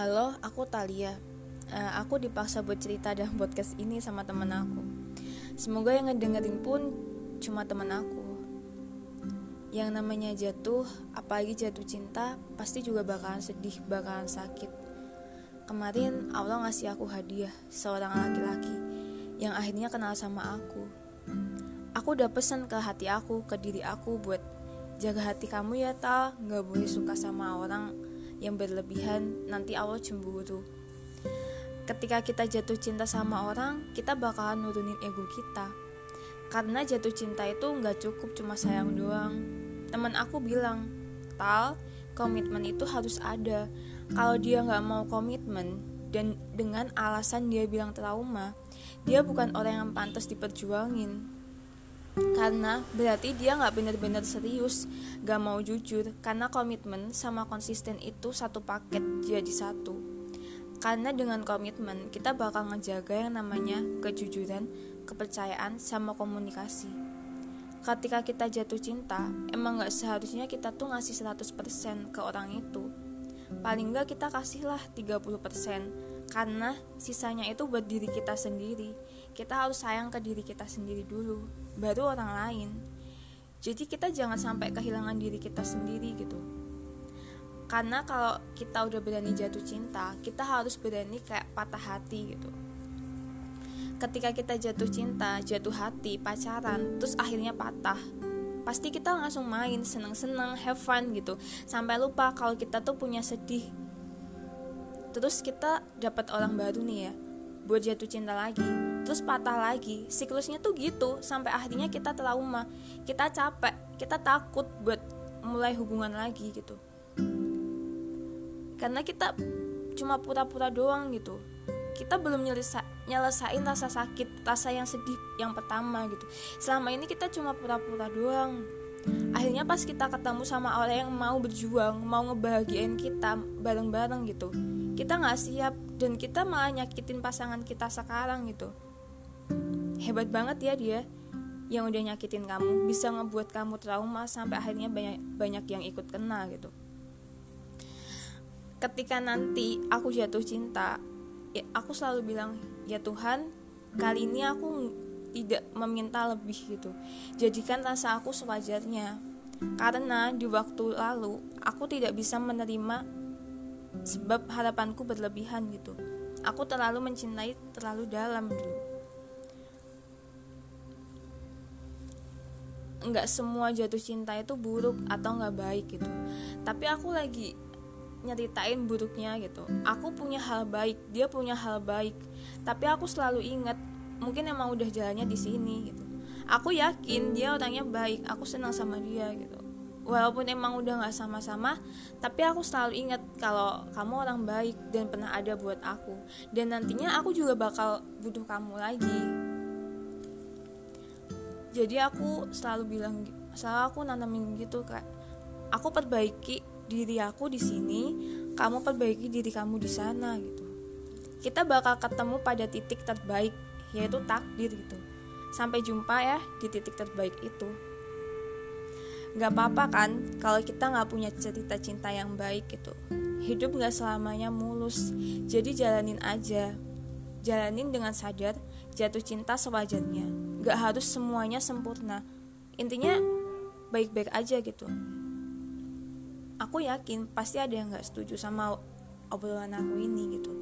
Halo, aku Talia. Uh, aku dipaksa buat cerita dalam podcast ini sama temen aku. Semoga yang ngedengerin pun cuma temen aku. Yang namanya jatuh, apalagi jatuh cinta, pasti juga bakalan sedih, bakalan sakit. Kemarin Allah ngasih aku hadiah, seorang laki-laki yang akhirnya kenal sama aku. Aku udah pesen ke hati aku, ke diri aku buat jaga hati kamu ya tal, gak boleh suka sama orang yang berlebihan, nanti Allah cemburu. Ketika kita jatuh cinta sama orang, kita bakalan nurunin ego kita. Karena jatuh cinta itu nggak cukup cuma sayang doang. Teman aku bilang, Tal, komitmen itu harus ada. Kalau dia nggak mau komitmen dan dengan alasan dia bilang trauma, dia bukan orang yang pantas diperjuangin karena berarti dia nggak bener-bener serius gak mau jujur. Karena komitmen sama konsisten itu satu paket jadi satu. Karena dengan komitmen kita bakal ngejaga yang namanya kejujuran kepercayaan sama komunikasi. Ketika kita jatuh cinta emang gak seharusnya kita tuh ngasih 100% ke orang itu. Paling nggak kita kasihlah 30% karena sisanya itu buat diri kita sendiri. Kita harus sayang ke diri kita sendiri dulu baru orang lain. Jadi kita jangan sampai kehilangan diri kita sendiri gitu. Karena kalau kita udah berani jatuh cinta kita harus berani kayak patah hati gitu. Ketika kita jatuh cinta jatuh hati pacaran terus akhirnya patah pasti kita langsung main seneng-seneng have fun gitu. Sampai lupa kalau kita tuh punya sedih. Terus kita dapat orang baru nih ya buat jatuh cinta lagi terus patah lagi. Siklusnya tuh gitu sampai akhirnya kita trauma. Kita capek kita takut buat mulai hubungan lagi gitu. Karena kita cuma pura-pura doang gitu. Kita belum nyelesa nyelesain rasa sakit rasa yang sedih yang pertama gitu. Selama ini kita cuma pura-pura doang. Akhirnya pas kita ketemu sama orang yang mau berjuang mau ngebahagiain kita bareng-bareng gitu kita nggak siap dan kita malah nyakitin pasangan kita sekarang gitu hebat banget ya dia yang udah nyakitin kamu bisa ngebuat kamu trauma sampai akhirnya banyak banyak yang ikut kena gitu. Ketika nanti aku jatuh cinta ya, aku selalu bilang ya Tuhan kali ini aku tidak meminta lebih gitu. Jadikan rasa aku sewajarnya. Karena di waktu lalu aku tidak bisa menerima sebab harapanku berlebihan gitu. Aku terlalu mencintai terlalu dalam dulu nggak semua jatuh cinta itu buruk atau nggak baik gitu. Tapi aku lagi nyeritain buruknya gitu. Aku punya hal baik dia punya hal baik. Tapi aku selalu ingat mungkin emang udah jalannya di sini gitu. Aku yakin dia orangnya baik aku senang sama dia gitu. Walaupun emang udah nggak sama-sama tapi aku selalu ingat kalau kamu orang baik dan pernah ada buat aku. Dan nantinya aku juga bakal butuh kamu lagi jadi aku selalu bilang selalu aku nanamin gitu kayak aku perbaiki diri aku di sini, kamu perbaiki diri kamu di sana gitu. Kita bakal ketemu pada titik terbaik, yaitu takdir gitu. Sampai jumpa ya di titik terbaik itu. Gak apa-apa kan kalau kita gak punya cerita cinta yang baik gitu. Hidup gak selamanya mulus, jadi jalanin aja. Jalanin dengan sadar, jatuh cinta sewajarnya. Gak harus semuanya sempurna. Intinya baik-baik aja gitu. Aku yakin pasti ada yang nggak setuju sama obrolan aku ini gitu.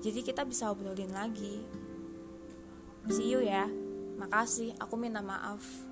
Jadi kita bisa obrolin lagi. See you ya. Makasih aku minta maaf